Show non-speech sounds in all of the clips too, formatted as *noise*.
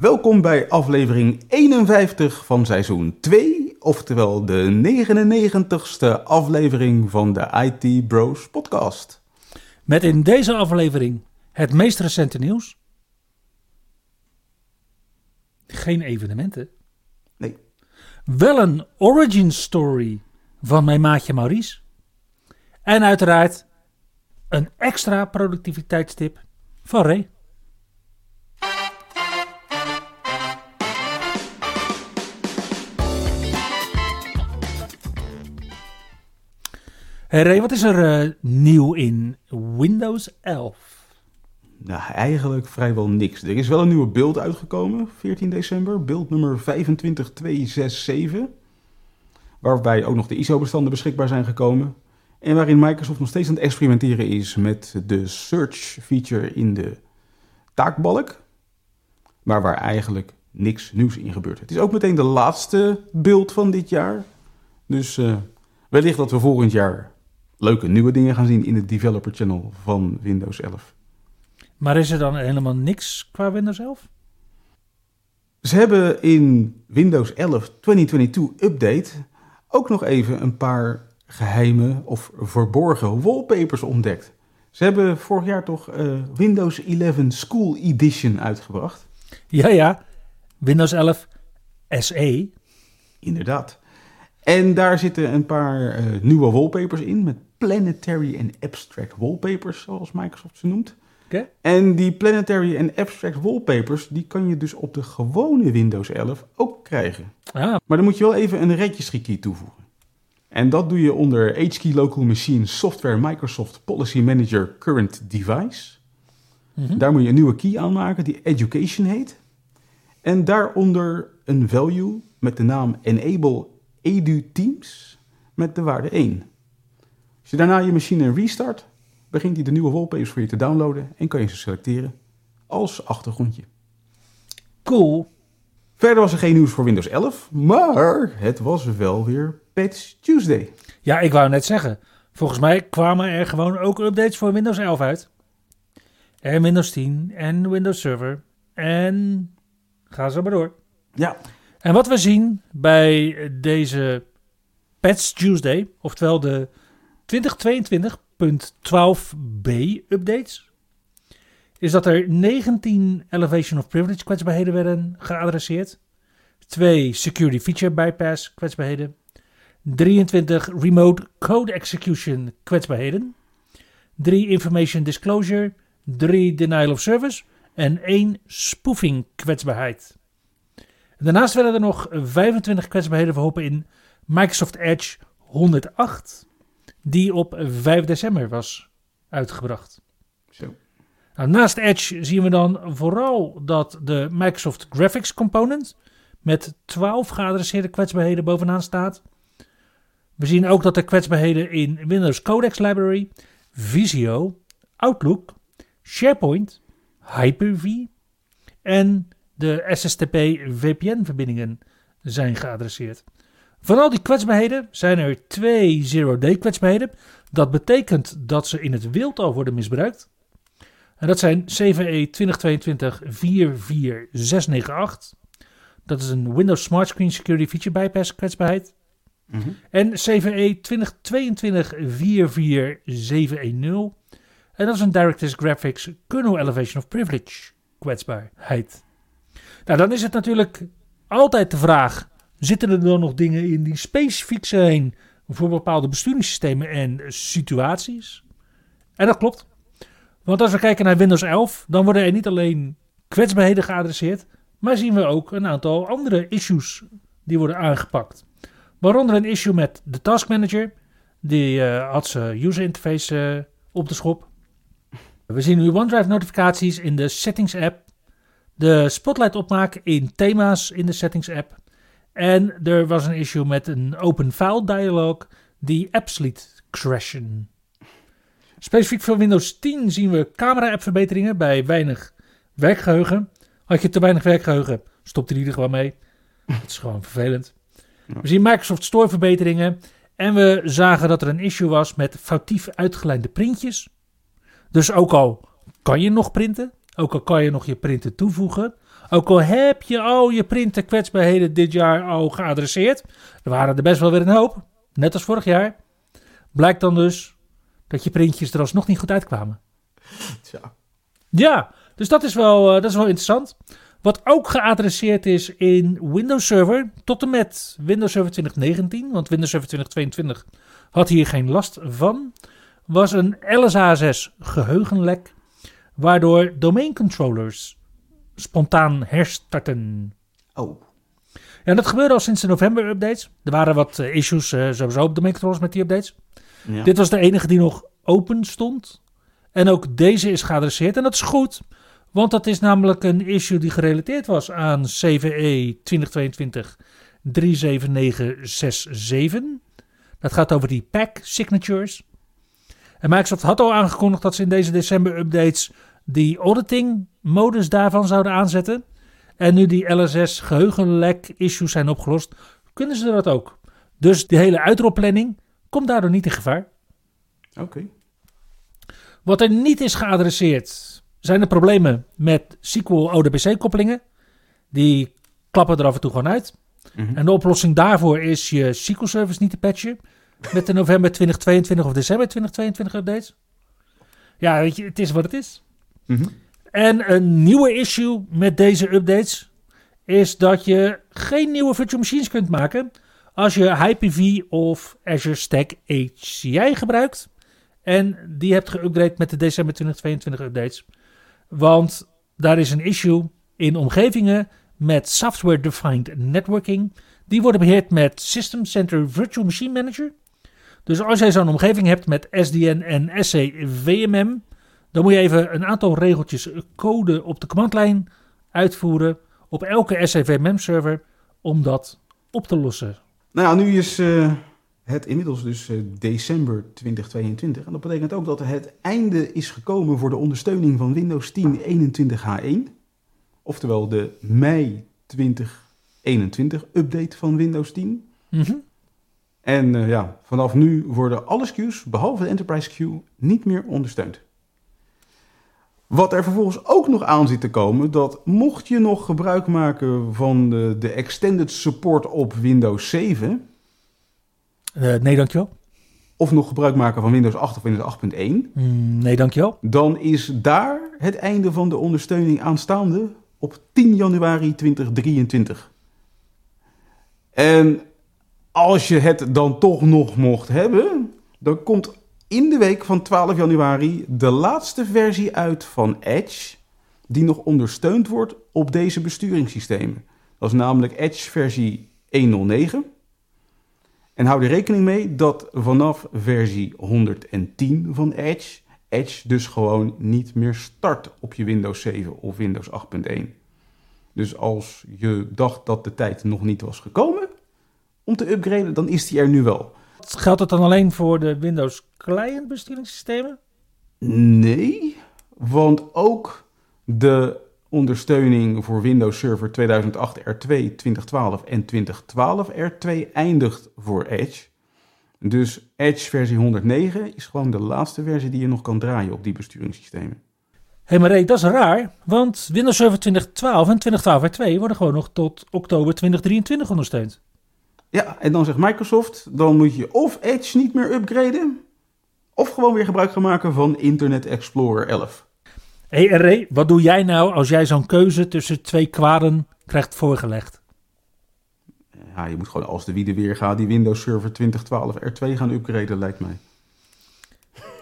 Welkom bij aflevering 51 van seizoen 2, oftewel de 99ste aflevering van de IT Bros podcast. Met in deze aflevering het meest recente nieuws. Geen evenementen. Nee. Wel een origin story van mijn maatje Maurice. En uiteraard een extra productiviteitstip van Ray. Hey Ray, wat is er eh, nieuw in Windows 11? Nou, eigenlijk vrijwel niks. Er is wel een nieuwe beeld uitgekomen, 14 december. Beeld nummer 25267. Waarbij ook nog de ISO-bestanden beschikbaar zijn gekomen. En waarin Microsoft nog steeds aan het experimenteren is met de search feature in de taakbalk. Maar waar eigenlijk niks nieuws in gebeurt. Het is ook meteen de laatste beeld van dit jaar. Dus uh, wellicht dat we volgend jaar leuke nieuwe dingen gaan zien in het developer channel van Windows 11. Maar is er dan helemaal niks qua Windows 11? Ze hebben in Windows 11 2022 Update ook nog even een paar geheime of verborgen wallpapers ontdekt. Ze hebben vorig jaar toch uh, Windows 11 School Edition uitgebracht. Ja, ja. Windows 11 SE. Inderdaad. En daar zitten een paar uh, nieuwe wallpapers in met planetary en abstract wallpapers, zoals Microsoft ze noemt. Okay. En die planetary en abstract wallpapers, die kan je dus op de gewone Windows 11 ook krijgen. Ah. Maar dan moet je wel even een registry toevoegen. En dat doe je onder HKey Local Machine Software Microsoft Policy Manager Current Device. Mm -hmm. Daar moet je een nieuwe key aanmaken die Education heet. En daaronder een value met de naam Enable Edu Teams met de waarde 1. Als je daarna je machine restart, begint hij de nieuwe wallpapers voor je te downloaden en kan je ze selecteren als achtergrondje. Cool. Verder was er geen nieuws voor Windows 11, maar het was wel weer Patch Tuesday. Ja, ik wou net zeggen. Volgens mij kwamen er gewoon ook updates voor Windows 11 uit. En Windows 10 en Windows Server. En ga zo maar door. Ja. En wat we zien bij deze Patch Tuesday, oftewel de 2022.12b updates, is dat er 19 Elevation of Privilege kwetsbaarheden werden geadresseerd, 2 Security Feature Bypass kwetsbaarheden, 23 Remote Code Execution kwetsbaarheden, 3 Information Disclosure, 3 Denial of Service en 1 Spoofing kwetsbaarheid. Daarnaast werden er nog 25 kwetsbaarheden verholpen in Microsoft Edge 108, die op 5 december was uitgebracht. Zo. Nou, naast Edge zien we dan vooral dat de Microsoft Graphics Component met 12 geadresseerde kwetsbaarheden bovenaan staat. We zien ook dat er kwetsbaarheden in Windows Codex Library, Visio, Outlook, SharePoint, Hyper-V en de SSTP VPN-verbindingen zijn geadresseerd. Van al die kwetsbaarheden zijn er twee zero-day kwetsbaarheden. Dat betekent dat ze in het wild al worden misbruikt. En dat zijn CVE 2022-44698. Dat is een Windows Smart Screen Security Feature Bypass kwetsbaarheid. Mm -hmm. En CVE 2022-44710. En dat is een DirectX Graphics Kernel Elevation of Privilege kwetsbaarheid. Nou, dan is het natuurlijk altijd de vraag: zitten er dan nog dingen in die specifiek zijn voor bepaalde besturingssystemen en situaties? En dat klopt. Want als we kijken naar Windows 11, dan worden er niet alleen kwetsbaarheden geadresseerd, maar zien we ook een aantal andere issues die worden aangepakt. Waaronder een issue met de Task Manager, die uh, had zijn user interface uh, op de schop. We zien nu OneDrive notificaties in de Settings app. De Spotlight opmaak in thema's in de Settings app. En er was een issue met een open file dialog die apps liet crashen. Specifiek voor Windows 10 zien we camera-app verbeteringen bij weinig werkgeheugen. Had je te weinig werkgeheugen, stopt hij er gewoon mee. Dat is gewoon vervelend. We zien Microsoft Store verbeteringen. En we zagen dat er een issue was met foutief uitgelijnde printjes. Dus ook al kan je nog printen, ook al kan je nog je printen toevoegen, ook al heb je al je printen kwetsbaarheden dit jaar al geadresseerd, er waren er best wel weer een hoop, net als vorig jaar, blijkt dan dus dat je printjes er alsnog niet goed uitkwamen. Tja. Ja, dus dat is wel, eh, dat is wel interessant. Wat ook geadresseerd is in Windows Server tot en met Windows Server 2019, want Windows Server 2022 had hier geen last van, was een LSA6 geheugenlek, waardoor domain controllers spontaan herstarten. Oh. Ja, dat gebeurde al sinds de november updates. Er waren wat eh, issues eh, sowieso op domain controllers met die updates. Ja. Dit was de enige die nog open stond. En ook deze is geadresseerd. En dat is goed. Want dat is namelijk een issue die gerelateerd was aan E CVE 2022 37967. Dat gaat over die pack signatures. En Microsoft had al aangekondigd dat ze in deze december updates die auditing modus daarvan zouden aanzetten. En nu die LSS geheugenlek issues zijn opgelost, kunnen ze dat ook. Dus die hele uitropplanning komt daardoor niet in gevaar. Oké. Wat er niet is geadresseerd zijn de problemen met SQL ODBC koppelingen. Die klappen er af en toe gewoon uit. Mhm. En de oplossing daarvoor is je SQL service niet te patchen. Met de november 2022 of december 2022 updates. Ja, weet je, het is wat het is. Mhm. En een nieuwe issue met deze updates is dat je geen nieuwe virtual machines kunt maken als je Hyper-V of Azure Stack HCI gebruikt en die hebt geüpgrade met de december 2022 updates. Want daar is een issue in omgevingen met Software Defined Networking. Die worden beheerd met System Center Virtual Machine Manager. Dus als jij zo'n omgeving hebt met SDN en SCVMM, dan moet je even een aantal regeltjes code op de commandlijn uitvoeren op elke SCVMM server om dat op te lossen. Nou ja, nu is eh, het inmiddels dus eh, december 2022. En dat betekent ook dat het einde is gekomen voor de ondersteuning van Windows 10 21H1. Oftewel de mei 2021 update van Windows 10. Mhm. En eh, ja, vanaf nu worden alle SKU's, behalve de Enterprise SKU, niet meer ondersteund. Wat er vervolgens ook nog aan zit te komen, dat mocht je nog gebruik maken van de, de extended support op Windows 7, Eh, nee, dankjewel. of nog gebruik maken van Windows 8 of Windows 8.1, Mm, nee, dankjewel. dan is daar het einde van de ondersteuning aanstaande op 10 januari 2023. En als je het dan toch nog mocht hebben, dan komt in de week van 12 januari de laatste versie uit van Edge, die nog ondersteund wordt op deze besturingssystemen. Dat is namelijk Edge versie 109. En hou er rekening mee dat vanaf versie 110 van Edge, Edge dus gewoon niet meer start op je Windows 7 of Windows 8.1. Dus als je dacht dat de tijd nog niet was gekomen om te upgraden, dan is die er nu wel. Geldt het dan alleen voor de Windows client besturingssystemen? Nee, want ook de ondersteuning voor Windows Server 2008 R2, 2012 en 2012 R2 eindigt voor Edge. Dus Edge versie 109 is gewoon de laatste versie die je nog kan draaien op die besturingssystemen. Hé, maar Ray, dat is raar, want Windows Server 2012 en 2012 R2 worden gewoon nog tot oktober 2023 ondersteund. Ja, en dan zegt Microsoft, dan moet je of Edge niet meer upgraden, of gewoon weer gebruik gaan maken van Internet Explorer 11. Hé, en Ray, wat doe jij nou als jij zo'n keuze tussen twee kwaden krijgt voorgelegd? Ja, je moet gewoon als de wiede weer gaat die Windows Server 2012 R2 gaan upgraden, lijkt mij.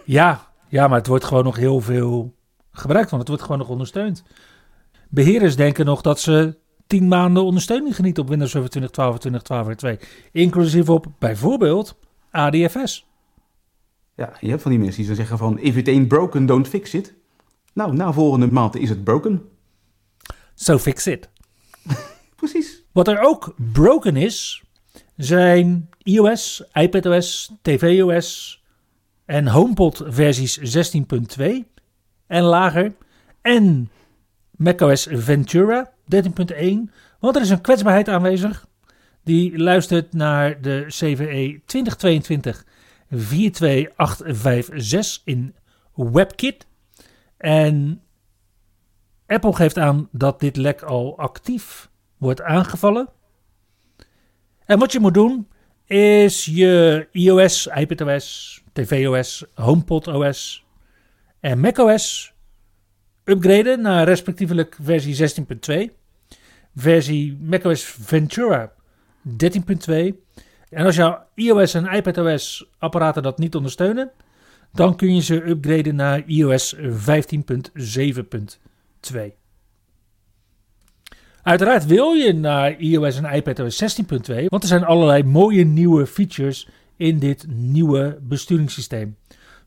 Ja, ja, maar het wordt gewoon nog heel veel gebruikt, want het wordt gewoon nog ondersteund. Beheerders denken nog dat ze 10 maanden ondersteuning genieten op Windows Server 2012 en 2012 R2. Inclusief op bijvoorbeeld ADFS. Ja, je hebt van die mensen die zeggen van, if it ain't broken, don't fix it. Nou, na volgende maand is het broken. So fix it. *laughs* Precies. Wat er ook broken is, zijn iOS, iPadOS, tvOS en HomePod versies 16.2 en lager. En macOS Ventura 13.1. Want er is een kwetsbaarheid aanwezig. Die luistert naar de CVE 2022 42856 in WebKit. En Apple geeft aan dat dit lek al actief wordt aangevallen. En wat je moet doen is je iOS, iPadOS, tvOS, HomePodOS en macOS upgraden naar respectievelijk versie 16.2, versie macOS Ventura 13.2. En als jouw iOS en iPadOS apparaten dat niet ondersteunen, dan kun je ze upgraden naar iOS 15.7.2. Uiteraard wil je naar iOS en iPadOS 16.2, want er zijn allerlei mooie nieuwe features in dit nieuwe besturingssysteem.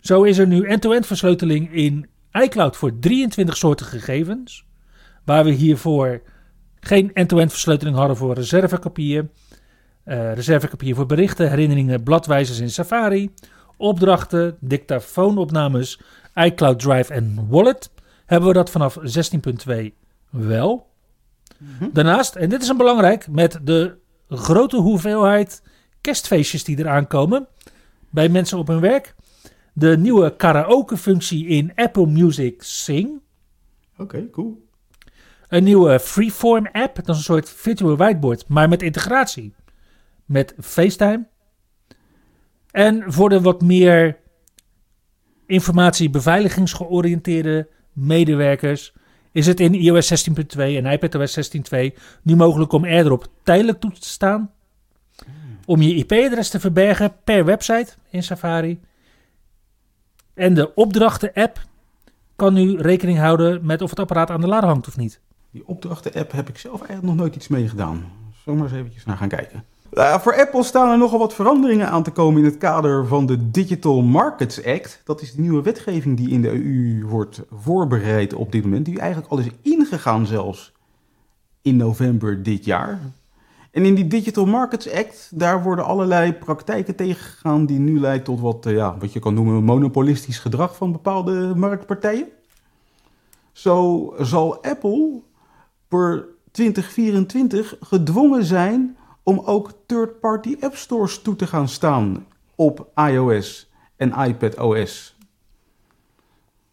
Zo is er nu end-to-end versleuteling in iCloud voor 23 soorten gegevens, waar we hiervoor geen end-to-end versleuteling hadden voor reservekopieën, uh, reservekopieën voor berichten, herinneringen, bladwijzers in Safari, opdrachten, dictafoonopnames, iCloud Drive en Wallet. Hebben we dat vanaf 16.2 wel. Mhm. Daarnaast, en dit is een belangrijk, met de grote hoeveelheid kerstfeestjes die eraan komen bij mensen op hun werk. De nieuwe karaoke-functie in Apple Music Sing. Oké, cool. Een nieuwe Freeform app, dat is een soort virtual whiteboard, maar met integratie met FaceTime. En voor de wat meer informatiebeveiligingsgeoriënteerde medewerkers is het in iOS 16.2 en iPadOS 16.2 nu mogelijk om AirDrop tijdelijk toe te staan. Om je IP-adres te verbergen per website in Safari. En de opdrachten-app kan nu rekening houden met of het apparaat aan de lader hangt of niet. Die opdrachten-app heb ik zelf eigenlijk nog nooit iets mee gedaan. Zullen maar eens eventjes naar gaan kijken. Nou voor Apple staan er nogal wat veranderingen aan te komen in het kader van de Digital Markets Act. Dat is de nieuwe wetgeving die in de EU wordt voorbereid op dit moment. Die eigenlijk al is ingegaan zelfs in november dit jaar. En in die Digital Markets Act, daar worden allerlei praktijken tegengegaan die nu leiden tot wat, eh, ja, wat je kan noemen monopolistisch gedrag van bepaalde marktpartijen. Zo zal Apple per 2024 gedwongen zijn om ook third-party app stores toe te gaan staan op iOS en iPadOS.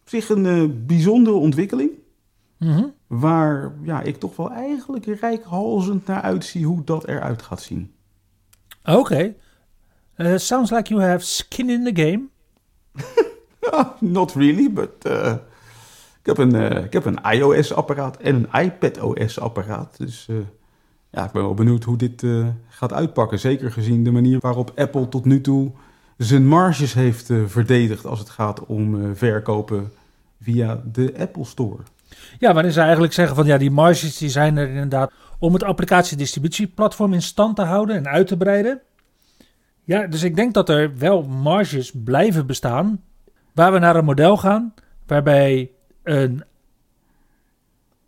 Op zich een eh, bijzondere ontwikkeling, Mhm. Waar ja, ik toch wel eigenlijk rijkhalzend naar uitzie hoe dat eruit gaat zien. Oké. Uh, sounds like you have skin in the game. *laughs* Ah, Not really, but eh, ik heb een, eh, ik heb een iOS-apparaat en een iPadOS-apparaat. Dus eh, ja, ik ben wel benieuwd hoe dit eh, gaat uitpakken. Zeker gezien de manier waarop Apple tot nu toe zijn marges heeft eh, verdedigd als het gaat om eh, verkopen via de Apple Store. Ja, waarin ze eigenlijk zeggen van ja, die marges die zijn er inderdaad om het applicatiedistributieplatform in stand te houden en uit te breiden. Ja, dus ik denk dat er wel marges blijven bestaan. Waar we naar een model gaan waarbij een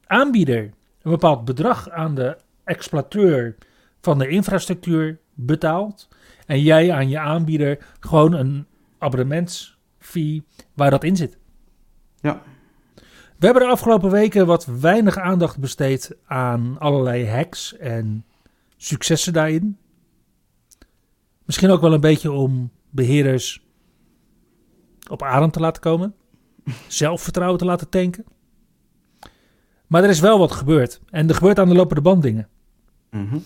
aanbieder een bepaald bedrag aan de exploiteur van de infrastructuur betaalt. En jij aan je aanbieder gewoon een abonnementsfee waar dat in zit. Ja. We hebben de afgelopen weken wat weinig aandacht besteed aan allerlei hacks en successen daarin. Misschien ook wel een beetje om beheerders op adem te laten komen. *laughs* Zelfvertrouwen te laten tanken. Maar er is wel wat gebeurd. En er gebeurt aan de lopende band dingen. Mhm.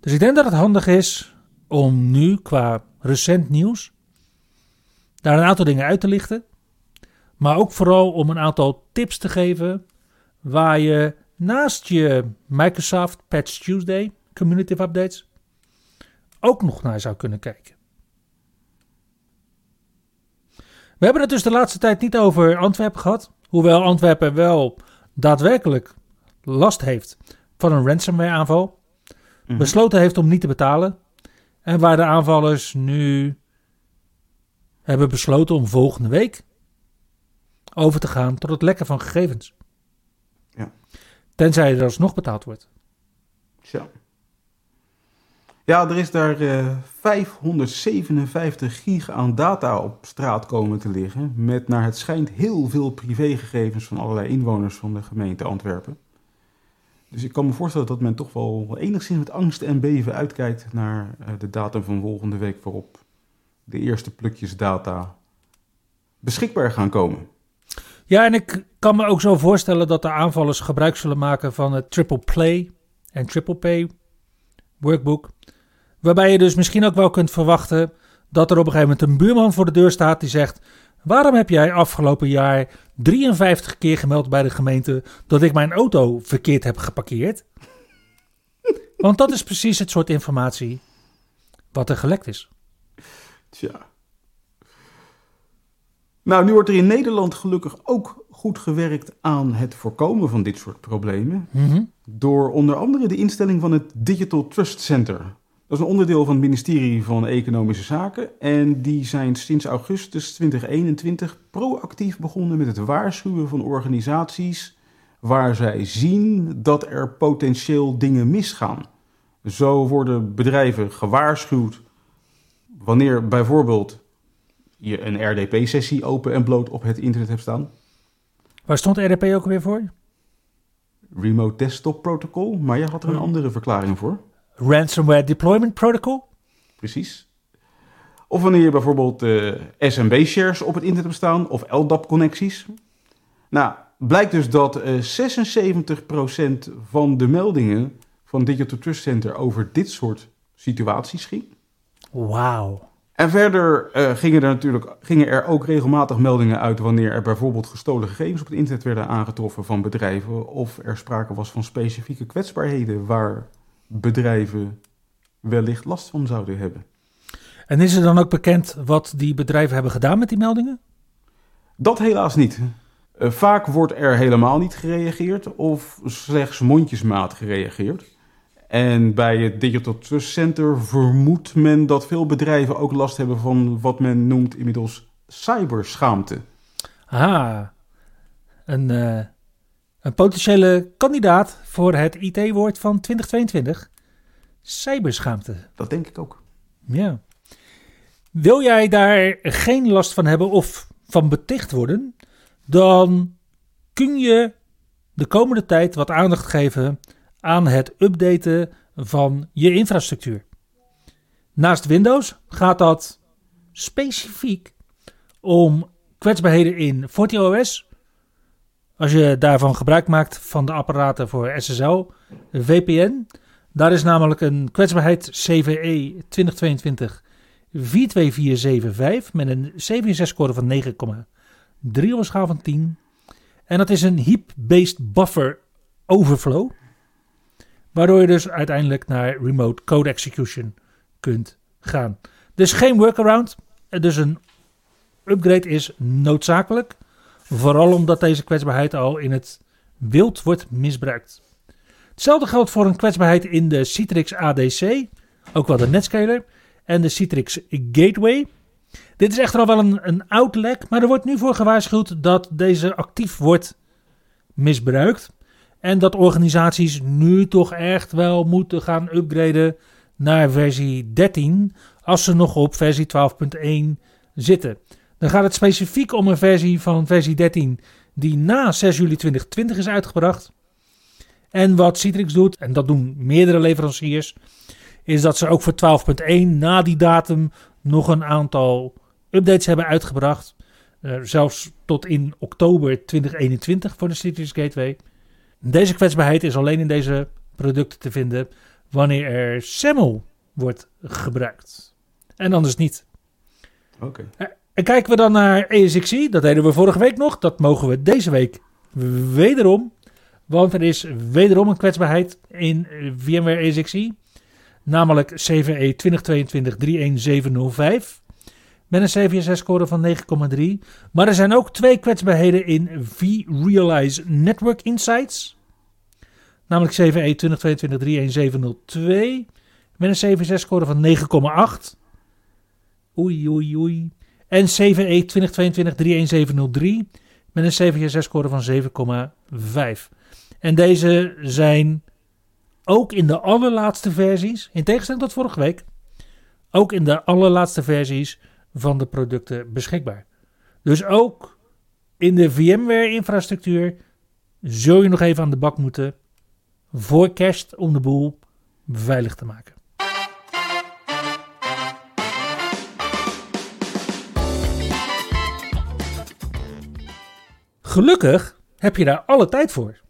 Dus ik denk dat het handig is om nu qua recent nieuws daar een aantal dingen uit te lichten. Maar ook vooral om een aantal tips te geven waar je naast je Microsoft Patch Tuesday community updates ook nog naar zou kunnen kijken. We hebben het dus de laatste tijd niet over Antwerpen gehad. Hoewel Antwerpen wel daadwerkelijk last heeft van een ransomware aanval. Mhm. Besloten heeft om niet te betalen. En waar de aanvallers nu hebben besloten om volgende week over te gaan tot het lekken van gegevens. Ja. Tenzij er alsnog betaald wordt. Zo. Ja, er is daar eh 557 gig aan data op straat komen te liggen. Met naar het schijnt heel veel privégegevens van allerlei inwoners van de gemeente Antwerpen. Dus ik kan me voorstellen dat men toch wel enigszins met angst en beven uitkijkt naar eh, de datum van volgende week waarop de eerste plukjes data beschikbaar gaan komen. Ja, en ik kan me ook zo voorstellen dat de aanvallers gebruik zullen maken van het triple play en triple pay workbook. Waarbij je dus misschien ook wel kunt verwachten dat er op een gegeven moment een buurman voor de deur staat die zegt: Waarom heb jij afgelopen jaar 53 keer gemeld bij de gemeente dat ik mijn auto verkeerd heb geparkeerd? Want dat is precies het soort informatie wat er gelekt is. Tja. Nou, nu wordt er in Nederland gelukkig ook goed gewerkt aan het voorkomen van dit soort problemen. Mhm. Door onder andere de instelling van het Digital Trust Center. Dat is een onderdeel van het ministerie van Economische Zaken. En die zijn sinds augustus 2021 proactief begonnen met het waarschuwen van organisaties waar zij zien dat er potentieel dingen misgaan. Zo worden bedrijven gewaarschuwd wanneer bijvoorbeeld je een RDP-sessie open en bloot op het internet hebt staan. Waar stond RDP ook weer voor? Remote Desktop Protocol, maar je had er een andere verklaring voor. Ransomware Deployment Protocol? Precies. Of wanneer je bijvoorbeeld eh, SMB-shares op het internet hebt staan of LDAP-connecties. Nou, blijkt dus dat eh 76% van de meldingen van Digital Trust Center over dit soort situaties ging. Wauw. En verder eh, gingen, er natuurlijk, gingen er ook regelmatig meldingen uit wanneer er bijvoorbeeld gestolen gegevens op het internet werden aangetroffen van bedrijven. Of er sprake was van specifieke kwetsbaarheden waar bedrijven wellicht last van zouden hebben. En is er dan ook bekend wat die bedrijven hebben gedaan met die meldingen? Dat helaas niet. Eh, vaak wordt er helemaal niet gereageerd of slechts mondjesmaat gereageerd. En bij het Digital Trust Center vermoedt men dat veel bedrijven ook last hebben van wat men noemt inmiddels cyberschaamte. Ah, een, eh, een potentiële kandidaat voor het IT-woord van 2022. Cyberschaamte. Dat denk ik ook. Ja. Wil jij daar geen last van hebben of van beticht worden, dan kun je de komende tijd wat aandacht geven aan het updaten van je infrastructuur. Naast Windows gaat dat specifiek om kwetsbaarheden in FortiOS. Als je daarvan gebruik maakt van de apparaten voor SSL, VPN. Daar is namelijk een kwetsbaarheid CVE 2022 42475 met een CVSS-score van 9,3 op schaal van 10. En dat is een heap-based buffer overflow. Waardoor je dus uiteindelijk naar remote code execution kunt gaan. Dus geen workaround. Dus een upgrade is noodzakelijk. Vooral omdat deze kwetsbaarheid al in het wild wordt misbruikt. Hetzelfde geldt voor een kwetsbaarheid in de Citrix ADC, ook wel de Netscaler, en de Citrix Gateway. Dit is echter al wel een, een oud lek, maar er wordt nu voor gewaarschuwd dat deze actief wordt misbruikt. En dat organisaties nu toch echt wel moeten gaan upgraden naar versie 13, als ze nog op versie 12.1 zitten. Dan gaat het specifiek om een versie van versie 13 die na 6 juli 2020 is uitgebracht. En wat Citrix doet, en dat doen meerdere leveranciers, is dat ze ook voor 12.1 na die datum nog een aantal updates hebben uitgebracht. Uh, zelfs tot in oktober 2021 voor de Citrix Gateway. Deze kwetsbaarheid is alleen in deze producten te vinden wanneer er SAML wordt gebruikt. En anders niet. Oké. Okay. En kijken we dan naar ESXi, dat deden we vorige week nog. Dat mogen we deze week wederom. Want er is wederom een kwetsbaarheid in VMware ESXi. Namelijk CVE 2022-31705. Met een CVSS-score van 9,3. Maar er zijn ook twee kwetsbaarheden in vRealize Network Insights. Namelijk CVE 2022-31702. Met een CVSS-score van 9,8. Oei, oei, oei. En CVE 2022-31703 met een CVSS-score van 7,5. En deze zijn ook in de allerlaatste versies, in tegenstelling tot vorige week, ook in de allerlaatste versies van de producten beschikbaar. Dus ook in de VMware-infrastructuur zul je nog even aan de bak moeten voor kerst om de boel veilig te maken. Gelukkig heb je daar alle tijd voor.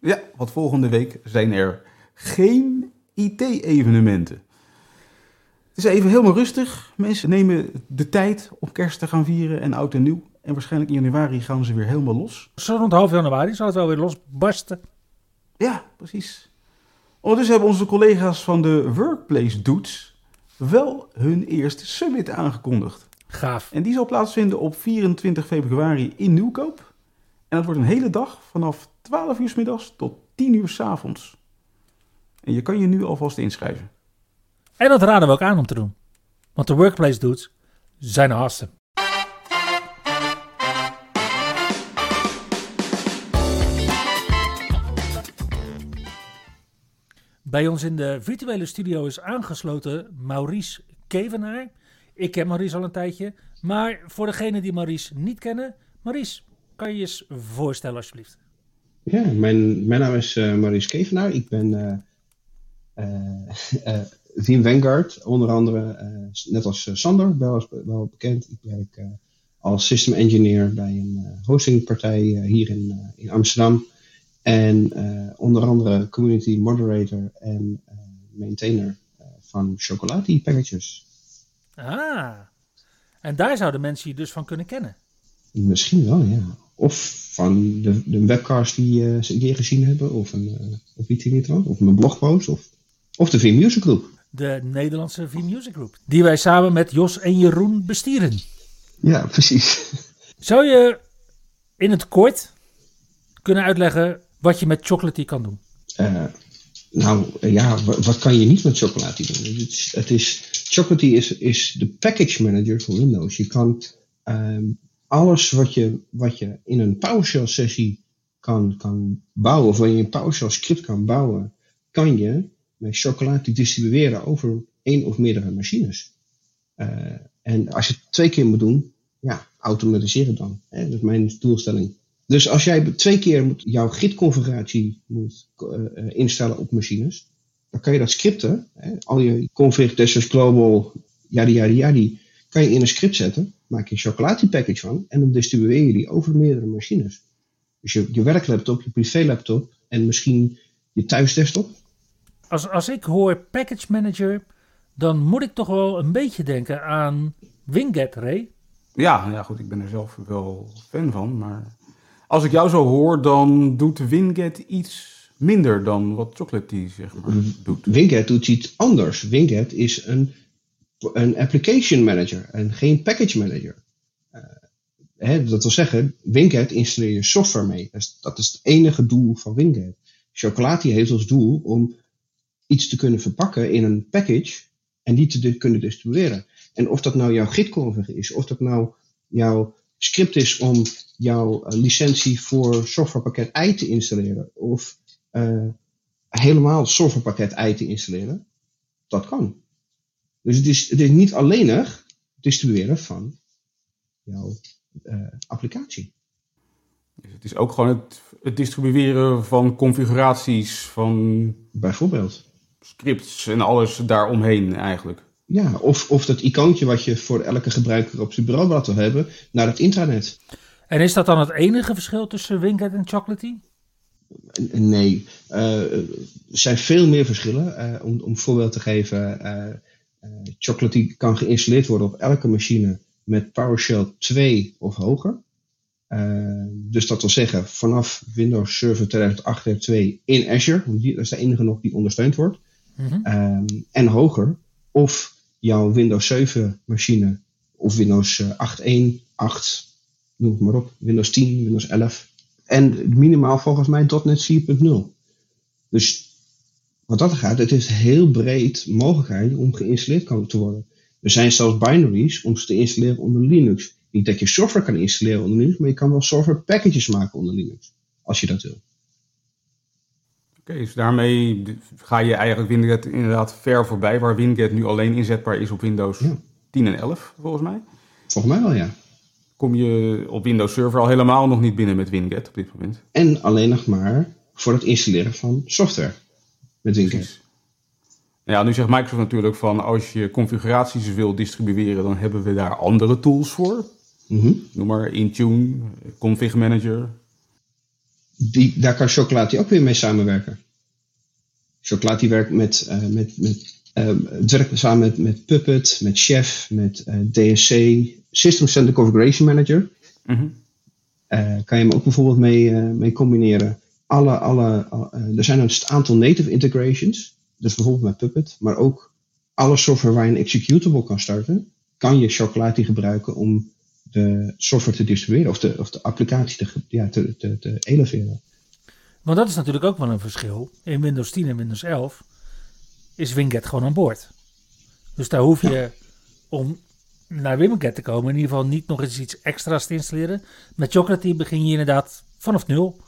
Ja, want volgende week zijn er geen IT-evenementen. Het is even helemaal rustig. Mensen nemen de tijd om kerst te gaan vieren en oud en nieuw. En waarschijnlijk in januari gaan ze weer helemaal los. Zo rond half januari zal het wel weer losbarsten. Ja, precies. Ondertussen hebben onze collega's van de Workplace Dudes wel hun eerste summit aangekondigd. Gaaf. En die zal plaatsvinden op 24 februari in Nieuwkoop. En dat wordt een hele dag vanaf 12 uur s middags tot 10 uur s avonds. En je kan je nu alvast inschrijven. En dat raden we ook aan om te doen. Want de Workplace Dudes zijn awesome. Bij ons in de virtuele studio is aangesloten Maurice Kevenaar. Ik ken Maurice al een tijdje. Maar voor degenen die Maurice niet kennen, Maurice, kan je je eens voorstellen alsjeblieft? Ja, mijn, mijn naam is uh, Maurice Kevenaar. Ik ben uh, uh, *laughs* Vim Vanguard, onder andere, net als Sander, wel, wel bekend. Ik werk als system engineer bij een hostingpartij hier in, in Amsterdam. En onder andere community moderator en maintainer van chocolati packages. Ah, en daar zouden mensen je dus van kunnen kennen. Misschien wel, ja. Of van de, de webcast die uh, ze een keer gezien hebben, of, een, uh, of iets in of mijn blogpost, of, of de V-Music Group. De Nederlandse V-Music Group, die wij samen met Jos en Jeroen bestieren. Ja, precies. Zou je in het kort kunnen uitleggen wat je met Chocolatey kan doen? Uh, nou ja, wat kan je niet met Chocolatey doen? Het is, het is, Chocolatey is, is de package manager voor Windows. Je kan um, alles wat je, wat je in een PowerShell sessie kan, kan bouwen, of waar je een PowerShell script kan bouwen, kan je met Chocolatey distribueren over één of meerdere machines. Uh, en als je het twee keer moet doen, ja, automatiseer het dan. Hè? Dat is mijn doelstelling. Dus als jij twee keer moet, jouw git-configuratie moet uh, instellen op machines, dan kan je dat scripten, hè? al je config, testers, global, yadi yadi yadi, kan je in een script zetten, maak je een chocolati package van en dan distribueer je die over meerdere machines. Dus je, je werklaptop, je privélaptop en misschien je thuisdesktop. Als, als ik hoor package manager, dan moet ik toch wel een beetje denken aan Winget, Ray. Ja, ja, goed, ik ben er zelf wel fan van, maar als ik jou zo hoor, dan doet Winget iets minder dan wat Chocolate zeg maar doet. Winget doet iets anders. Winget is een een application manager en geen package manager. Uh, hè, dat wil zeggen, Winget installeer je software mee. Dat is, dat is het enige doel van Winget. Chocolati heeft als doel om iets te kunnen verpakken in een package en die te kunnen distribueren. En of dat nou jouw git-config is, of dat nou jouw script is om jouw licentie voor softwarepakket I te installeren, of uh, helemaal softwarepakket I te installeren, dat kan. Dus het is, het is niet alleenig distribueren van jouw uh, applicatie. Dus het is ook gewoon het, het, distribueren van configuraties van. Bijvoorbeeld. Scripts en alles daaromheen eigenlijk. Ja, of, of dat icoontje wat je voor elke gebruiker op zijn bureau wil hebben naar het intranet. En is dat dan het enige verschil tussen Winget en Chocolatey? Nee, uh, er zijn veel meer verschillen. Uh, om, om een voorbeeld te geven, uh, uh, Chocolatey kan geïnstalleerd worden op elke machine met PowerShell 2 of hoger. Uh, dus dat wil zeggen, vanaf Windows Server 2008 2 in Azure, want die, dat is de enige nog die ondersteund wordt, -hmm. um, en hoger. Of jouw Windows 7 machine, of Windows 8.1, 8, noem het maar op, Windows 10, Windows 11. En minimaal volgens mij .NET 4.0. Dus wat dat gaat, het is heel breed mogelijkheid om geïnstalleerd te worden. Er zijn zelfs binaries om ze te installeren onder Linux. Niet dat je software kan installeren onder Linux, maar je kan wel software packages maken onder Linux. Als je dat wil. Oké, dus daarmee ga je eigenlijk Winget inderdaad ver voorbij, waar Winget nu alleen inzetbaar is op Windows Ja. 10 en 11, volgens mij. Volgens mij wel, ja. Kom je op Windows Server al helemaal nog niet binnen met Winget op dit moment. En alleen nog maar voor het installeren van software met Winget. Nou Ja, nu zegt Microsoft natuurlijk van als je configuraties wil distribueren, dan hebben we daar andere tools voor. Mhm. Noem maar Intune, Config Manager. Die, daar kan Chocolati ook weer mee samenwerken. Chocolati werkt met, eh, met, met werkt samen met, met Puppet, met Chef, met eh, DSC, System Center Configuration Manager. Eh, kan je hem ook bijvoorbeeld mee, mee combineren. Alle, alle, er zijn een aantal native integrations, dus bijvoorbeeld met Puppet, maar ook alle software waar je een executable kan starten, kan je Chocolati gebruiken om de software te distribueren of de, of de applicatie te, ja, te, te, te eleveren. Want dat is natuurlijk ook wel een verschil. In Windows 10 en Windows 11 is Winget gewoon aan boord. Dus daar hoef je om naar Winget te komen in ieder geval niet nog eens iets extra's te installeren. Met Chocolatey begin je inderdaad vanaf nul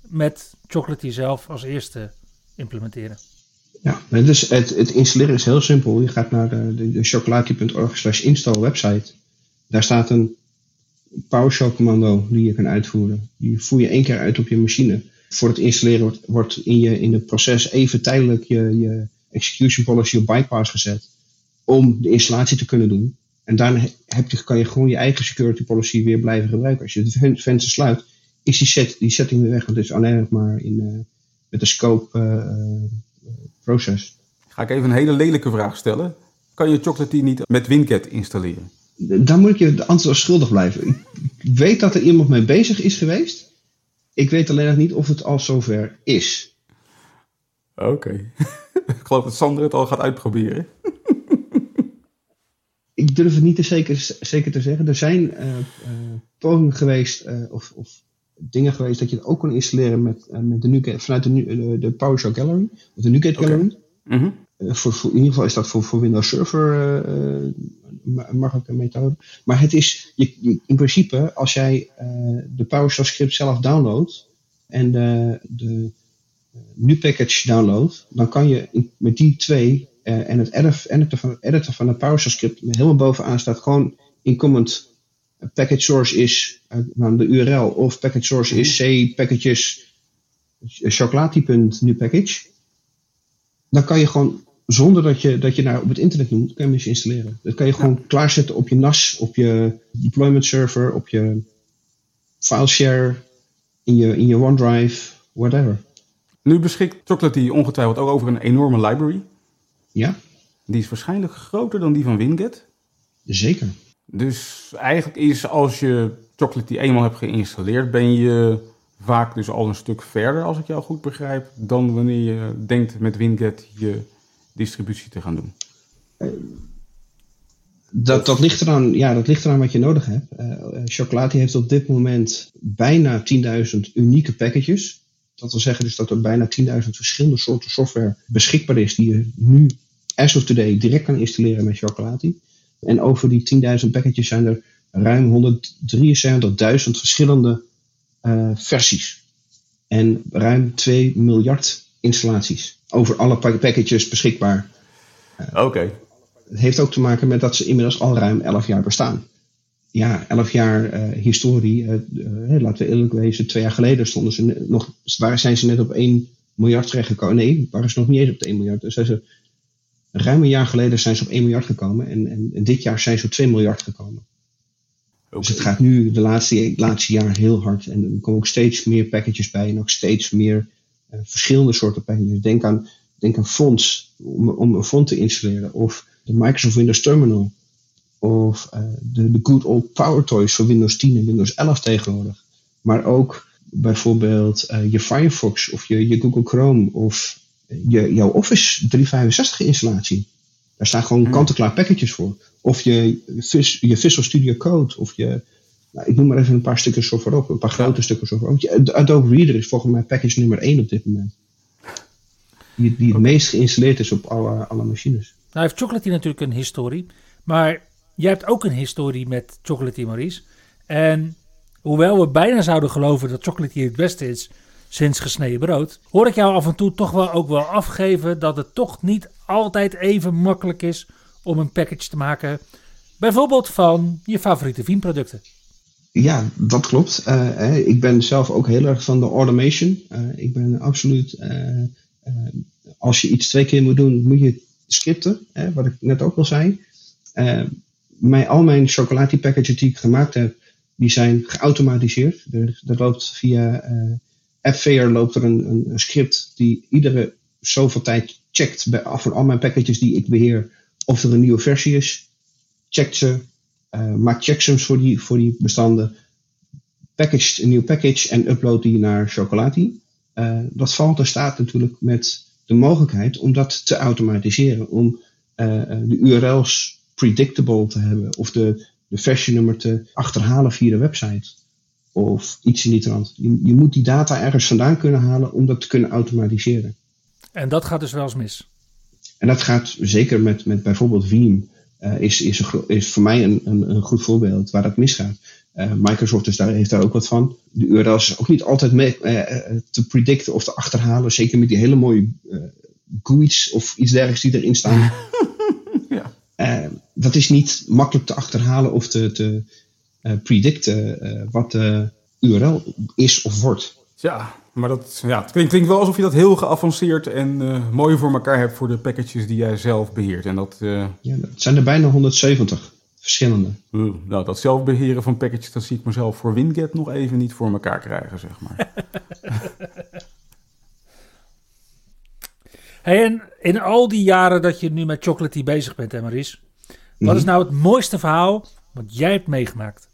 met Chocolatey zelf als eerste implementeren. Ja, dus het, het installeren is heel simpel. Je gaat naar de, de, de chocolati.org slash install website. Daar staat een PowerShell commando die je kan uitvoeren. Die voer je één keer uit op je machine. Voor het installeren wordt, in, je, in het proces even tijdelijk je, je execution policy op bypass gezet. Om de installatie te kunnen doen. En daarna heb je, kan je gewoon je eigen security policy weer blijven gebruiken. Als je het ven- venster sluit, is die, set, die setting weer weg. Want het is alleen nog maar in, eh, met de scope eh, eh, process. Ga ik even een hele lelijke vraag stellen. Kan je Chocolatey niet met Winget installeren? Dan moet ik je de antwoord schuldig blijven. Ik weet dat er iemand mee bezig is geweest. Ik weet alleen nog niet of het al zover is. Oké. *laughs* ik geloof dat Sander het al gaat uitproberen. *laughs* Ik durf het niet te zeker, zeker te zeggen. Er zijn eh, eh, pogingen geweest, eh, of, of dingen geweest, dat je het ook kon installeren met, met de vanuit de, de, de PowerShell Gallery. Of de NuGet. Gallery. Mhm. Voor, voor, in ieder geval is dat voor, voor Windows Server eh, eh, ma- een makkelijke methode. Maar het is, je, je- in principe, als jij eh, de PowerShell script zelf downloadt en de, de eh, nu-package downloadt, dan kan je in- met die twee eh, en het edit- editen van, editen van de PowerShell script helemaal bovenaan staat gewoon in comment eh, package source is eh, nou, de URL of package source is c packages eh, chocolati.nupackage dan kan je gewoon, zonder dat je, dat je naar op het internet noemt, kan je hem eens installeren. Dat kan je gewoon klaarzetten op je NAS, op je deployment server, op je fileshare, in je, in je OneDrive, whatever. Nu beschikt Chocolatey ongetwijfeld ook over een enorme library. Ja, Die is waarschijnlijk groter dan die van Winget. zeker. Dus eigenlijk is als je Chocolatey eenmaal hebt geïnstalleerd, ben je vaak dus al een stuk verder, als ik jou goed begrijp, dan wanneer je denkt met Winget je distributie te gaan doen. Dat, dat, ligt eraan, ja, dat ligt eraan wat je nodig hebt. Eh eh, Chocolati heeft op dit moment bijna 10.000 unieke packages. Dat wil zeggen dus dat er bijna 10.000 verschillende soorten software beschikbaar is die je nu, as of today, direct kan installeren met Chocolati. En over die 10.000 packages zijn er ruim 173.000 verschillende eh, versies. En ruim 2 miljard installaties. Over alle pa- packages beschikbaar. Oké. Het heeft ook te maken met dat ze inmiddels al ruim 11 jaar bestaan. Ja, 11 jaar eh, historie. eh, eh, laten we eerlijk wezen, twee jaar geleden stonden ze nog, waar zijn ze net op 1 miljard terechtgekomen. Nee, waren ze nog niet eens op de 1 miljard. Dus ze, ruim een jaar geleden zijn ze op 1 miljard gekomen. En, en, en dit jaar zijn ze op 2 miljard gekomen. Dus het gaat nu de laatste, laatste jaar heel hard. En er komen ook steeds meer packages bij. En ook steeds meer eh, verschillende soorten packages. Denk aan, denk aan fonts. Om, om een font te installeren. Of de Microsoft Windows Terminal. Of eh, de, de good old Power Toys voor Windows 10 en Windows 11 tegenwoordig. Maar ook bijvoorbeeld eh, je Firefox of je, je Google Chrome. Of je, jouw Office 365 installatie. Daar staan gewoon kant-en-klaar packages voor. Of je, Vis- je Visual Studio Code. Of je, nou, ik noem maar even een paar stukken software op. Een paar grote stukken software op. Je- Adobe Reader is volgens mij package nummer 1 op dit moment. Die, die het meest geïnstalleerd is op alle, alle machines. Nou heeft Chocolatey natuurlijk een historie. Maar jij hebt ook een historie met Chocolatey, Maurice. En hoewel we bijna zouden geloven dat Chocolatey het beste is, sinds gesneden brood, hoor ik jou af en toe toch wel ook wel afgeven dat het toch niet altijd even makkelijk is om een package te maken. Bijvoorbeeld van je favoriete Veeam-producten. Ja, dat klopt. Uh, ik ben zelf ook heel erg van de automation. Uh, ik ben absoluut, uh, als je iets twee keer moet doen, moet je scripten, wat ik net ook al zei. Mijn, al mijn chocoladepackages die ik gemaakt heb, die zijn geautomatiseerd. Er, loopt via AppFair loopt er een, een, script die iedere zoveel tijd checkt bij, voor al mijn packages die ik beheer of er een nieuwe versie is. Checkt ze, uh, maakt checksums voor die, voor die bestanden, packaged een nieuw package en upload die naar Chocolati. Uh, dat valt er staat natuurlijk met de mogelijkheid om dat te automatiseren, om uh, de URL's predictable te hebben of de, de versienummer te achterhalen via de website of iets in die trant. Je, je moet die data ergens vandaan kunnen halen om dat te kunnen automatiseren. En dat gaat dus wel eens mis. En dat gaat zeker met, met bijvoorbeeld Veeam. Uh, is, is, een, is voor mij een, een, een goed voorbeeld waar dat misgaat. Uh, Microsoft is daar, heeft daar ook wat van. De URL's is ook niet altijd mee, uh, te predicten of te achterhalen. Zeker met die hele mooie GUI's of iets dergelijks die erin staan. *laughs* ja. dat is niet makkelijk te achterhalen of te, te predicten wat de URL is of wordt. Ja, maar dat ja, het klinkt, klinkt wel alsof je dat heel geavanceerd en uh, mooi voor elkaar hebt voor de packages die jij zelf beheert. En dat, uh... ja, het zijn er bijna 170 verschillende. Uh, nou, dat zelfbeheren van packages, dat zie ik mezelf voor Winget nog even niet voor elkaar krijgen, zeg maar. *laughs* hey, en in al die jaren dat je nu met Chocolatey bezig bent, hè Maries, wat is mhm. nou het mooiste verhaal wat jij hebt meegemaakt?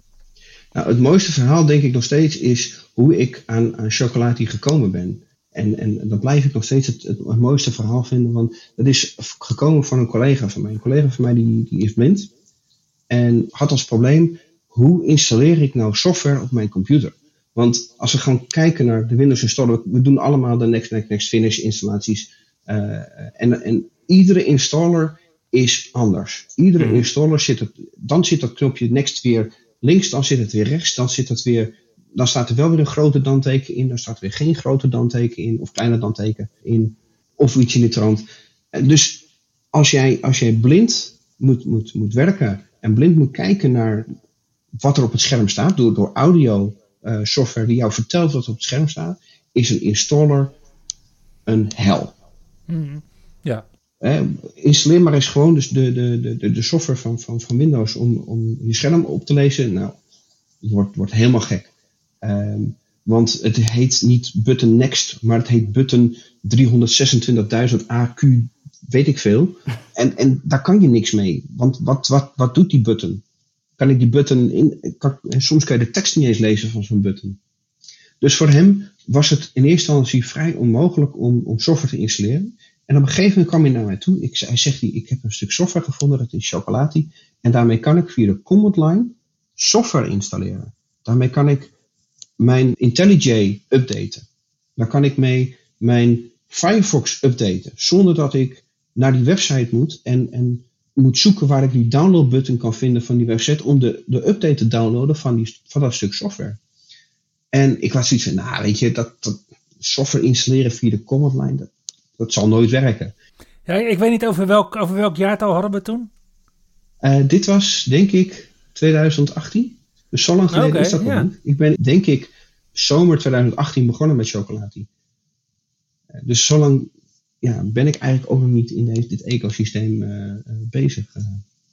Nou, het mooiste verhaal denk ik nog steeds is hoe ik aan, aan chocolade gekomen ben. En, en dat blijf ik nog steeds het, het, mooiste verhaal vinden, want dat is gekomen van een collega van mij. Een collega van mij die, die is blind en had als probleem, hoe installeer ik nou software op mijn computer? Want als we gaan kijken naar de Windows installer, we doen allemaal de Next, Next, Next Finish installaties. Uh, en, en iedere installer is anders. Iedere hmm. installer zit, het, dan zit dat knopje Next weer links, dan zit het weer rechts, dan zit het weer, dan staat er wel weer een grote danteken in, dan staat er weer geen grote danteken in, of kleine danteken in, of iets in de trant. Dus als jij, als jij blind moet, moet, moet werken en blind moet kijken naar wat er op het scherm staat, door, door audio uh, software die jou vertelt wat er op het scherm staat, is een installer een hel. Mm, ja. Eh, installeer maar eens gewoon dus de, de, de, de software van, van, van Windows om, om je scherm op te lezen. Nou, het wordt, wordt helemaal gek. Um, want het heet niet button next, maar het heet button 326.000 AQ, weet ik veel. En, en daar kan je niks mee. Want wat, wat, wat doet die button? Kan ik die button in. Kan, soms kan je de tekst niet eens lezen van zo'n button. Dus voor hem was het in eerste instantie vrij onmogelijk om, om software te installeren. En op een gegeven moment kwam hij naar mij toe. Ik, hij zegt, ik heb een stuk software gevonden, dat is Chocolati. En daarmee kan ik via de command line software installeren. Daarmee kan ik mijn IntelliJ updaten. Daar kan ik mee mijn Firefox updaten. Zonder dat ik naar die website moet en, en moet zoeken waar ik die download button kan vinden van die website. Om de, de update te downloaden van, die, van dat stuk software. En ik was zoiets van, nou weet je, dat, dat software installeren via de command line, dat, dat zal nooit werken. Ja, ik weet niet over welk, over welk jaartal hadden we toen? Uh, dit was, denk ik, 2018. Dus zo lang geleden is dat nog niet. Ik ben, denk ik, zomer 2018 begonnen met chocolade. Uh, dus zo lang ja, ben ik eigenlijk ook nog niet in deze, dit ecosysteem uh, bezig.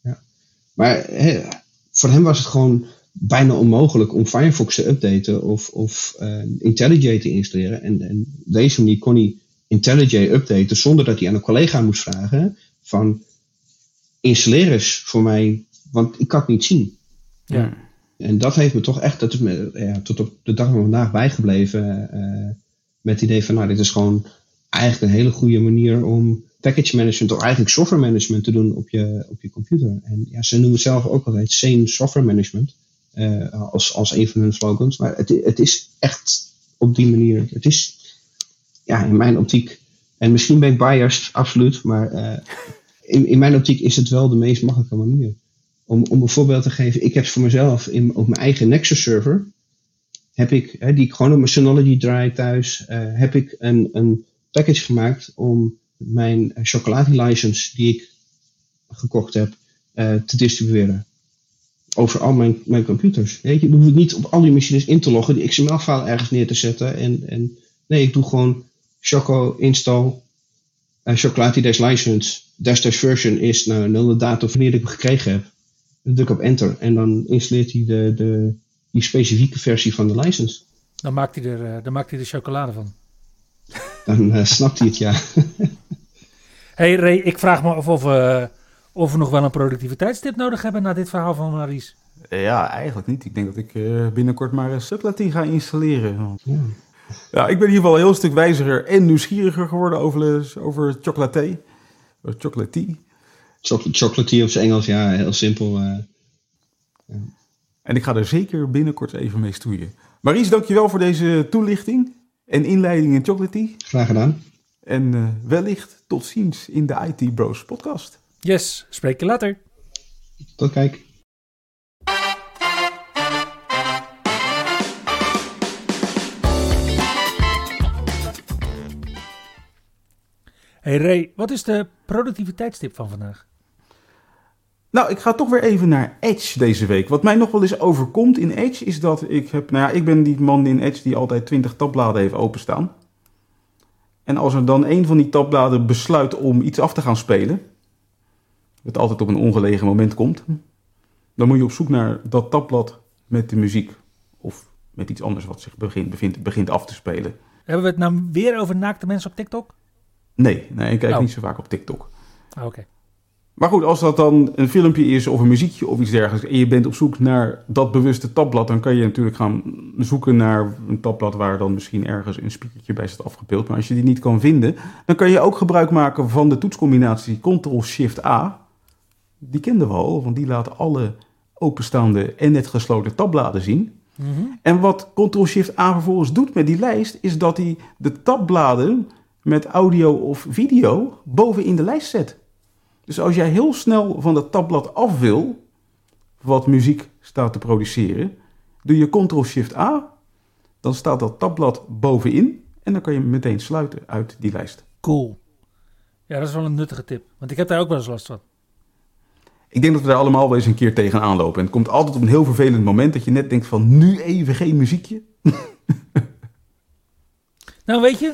ja. Maar voor hem was het gewoon bijna onmogelijk om Firefox te updaten of, of IntelliJ te installeren. En, en deze manier kon hij IntelliJ updaten zonder dat hij aan een collega moest vragen van installeer eens voor mij, want ik kan het niet zien. Ja. En dat heeft me toch echt, dat is me ja, tot op de dag van vandaag bijgebleven uh, met het idee van nou dit is gewoon eigenlijk een hele goede manier om package management of eigenlijk software management te doen op je, op je computer. En ja, ze noemen het zelf ook altijd sane software management uh, als, als een van hun slogans. Maar het, het is echt op die manier, het is ja, in mijn optiek, en misschien ben ik biased, absoluut, maar uh, *laughs* in, in mijn optiek is het wel de meest makkelijke manier. Om, om een voorbeeld te geven, ik heb voor mezelf in, op mijn eigen Nexus server, heb ik, hè, die ik gewoon op mijn Synology draai thuis, eh, heb ik een, een package gemaakt om mijn chocolade-license die ik gekocht heb, eh, te distribueren. Over al mijn, mijn computers. Weet je, je hoeft niet op al die machines in te loggen, die XML-file ergens neer te zetten. En, en nee, ik doe gewoon Choco install uh, chocolade dash license dash dash version is nou de datum wanneer ik hem gekregen heb. Dan druk op enter en dan installeert hij de, de, die specifieke versie van de license. Dan maakt hij er, dan maakt hij er chocolade van. Dan uh, snapt hij het, ja. *laughs* hey Ray, ik vraag me af of, uh, of we nog wel een productiviteitstip nodig hebben na dit verhaal van Maries. Ja, eigenlijk niet. Ik denk dat ik uh, binnenkort maar een Sublatin ga installeren. Ja. Ja. ik ben in ieder geval een heel stuk wijziger en nieuwsgieriger geworden over, over chocolate. Chocolate. Chocolate op zijn Engels, ja, heel simpel. Ja. En ik ga er zeker binnenkort even mee stoeien. Maries, dankjewel voor deze toelichting en inleiding in chocolate. Graag gedaan. En uh, wellicht tot ziens in de IT Bros podcast. Yes, spreek je later. Tot kijk. Hey Ray, wat is de productiviteitstip van vandaag? Nou, ik ga toch weer even naar Edge deze week. Wat mij nog wel eens overkomt in Edge is dat ik heb... Nou ja, ik ben die man in Edge die altijd 20 tabbladen heeft openstaan. En als er dan een van die tabbladen besluit om iets af te gaan spelen... wat altijd op een ongelegen moment komt... dan moet je op zoek naar dat tabblad met de muziek. Of met iets anders wat zich begint, bevindt, begint af te spelen. Hebben we het nou weer over naakte mensen op TikTok? Nee, nee ik kijk oh. niet zo vaak op TikTok. Oké. Okay. Maar goed, als dat dan een filmpje is of een muziekje of iets dergelijks... en je bent op zoek naar dat bewuste tabblad... dan kan je natuurlijk gaan zoeken naar een tabblad... waar dan misschien ergens een speakertje bij staat afgebeeld. Maar als je die niet kan vinden... dan kan je ook gebruik maken van de toetscombinatie Ctrl-Shift-A. Die kenden we al, want die laat alle openstaande en net gesloten tabbladen zien. Mm -hmm. En wat Ctrl-Shift-A vervolgens doet met die lijst... is dat hij de tabbladen met audio of video bovenin de lijst zet. Dus als jij heel snel van dat tabblad af wil, wat muziek staat te produceren, doe je Ctrl-Shift-A, dan staat dat tabblad bovenin en dan kan je meteen sluiten uit die lijst. Cool. Ja, dat is wel een nuttige tip, want ik heb daar ook wel eens last van. Ik denk dat we daar allemaal wel eens een keer tegenaan lopen. En het komt altijd op een heel vervelend moment dat je net denkt van nu even geen muziekje. *laughs* nou weet je,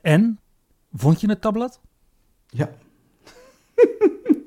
En, vond je het tabblad? Ja. *laughs*